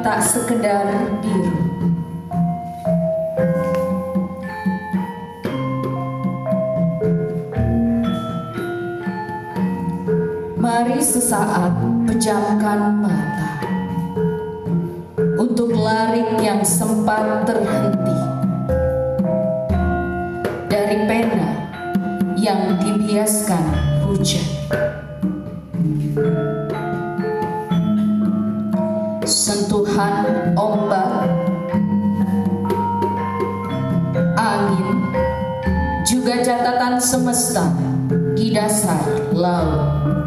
tak sekedar biru. Mari sesaat pejamkan mata untuk larik yang sempat terhenti dari pena yang dibiaskan hujan. Sentuhan ombak, angin, juga catatan semesta di dasar laut.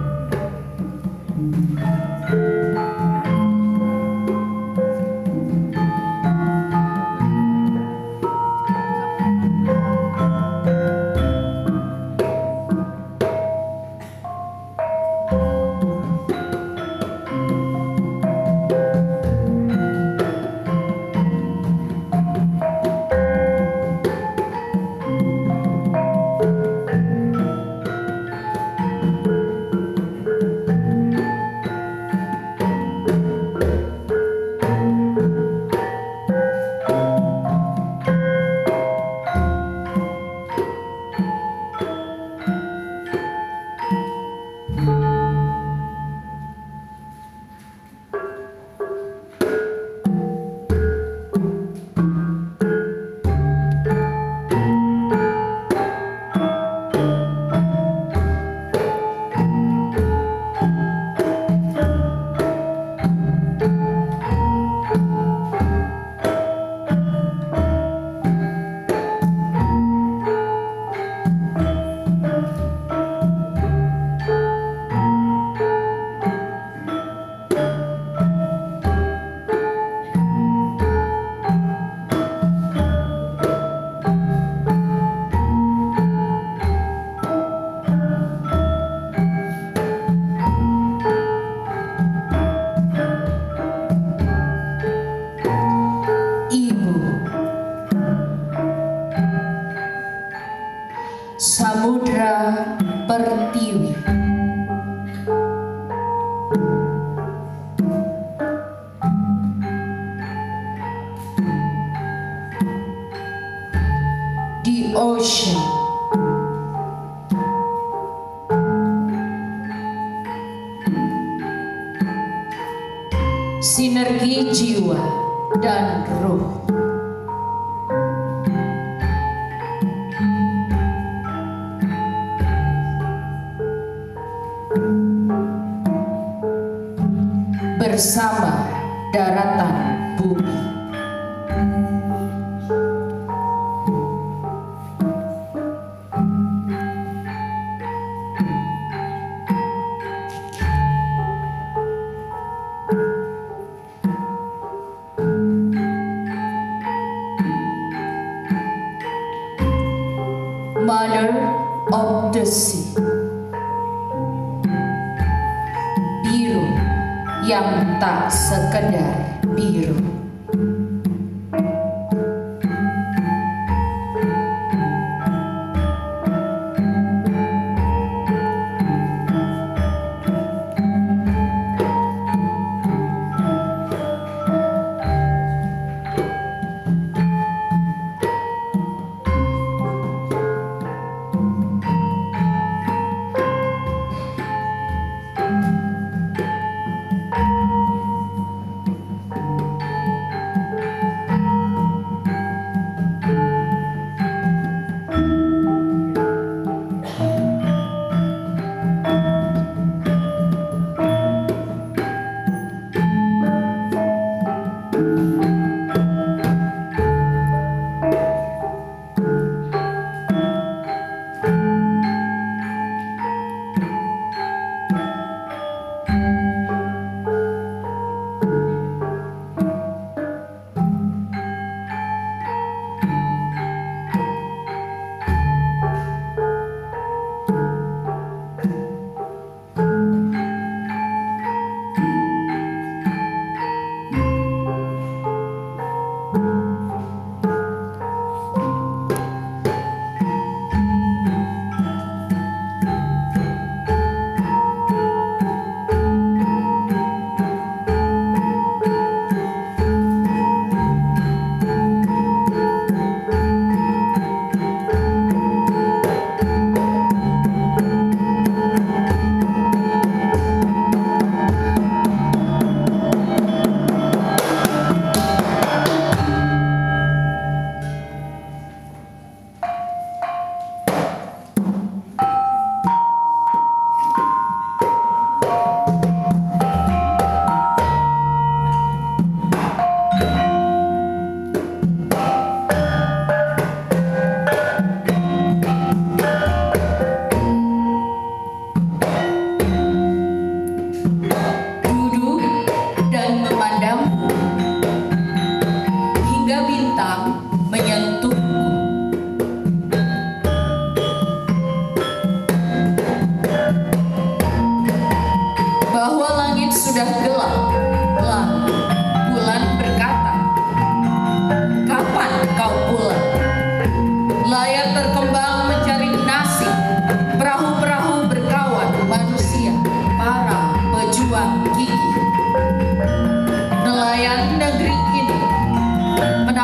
Ocean. Sinergi jiwa dan ruh. Bersama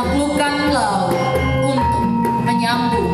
menaklukkan laut untuk menyambung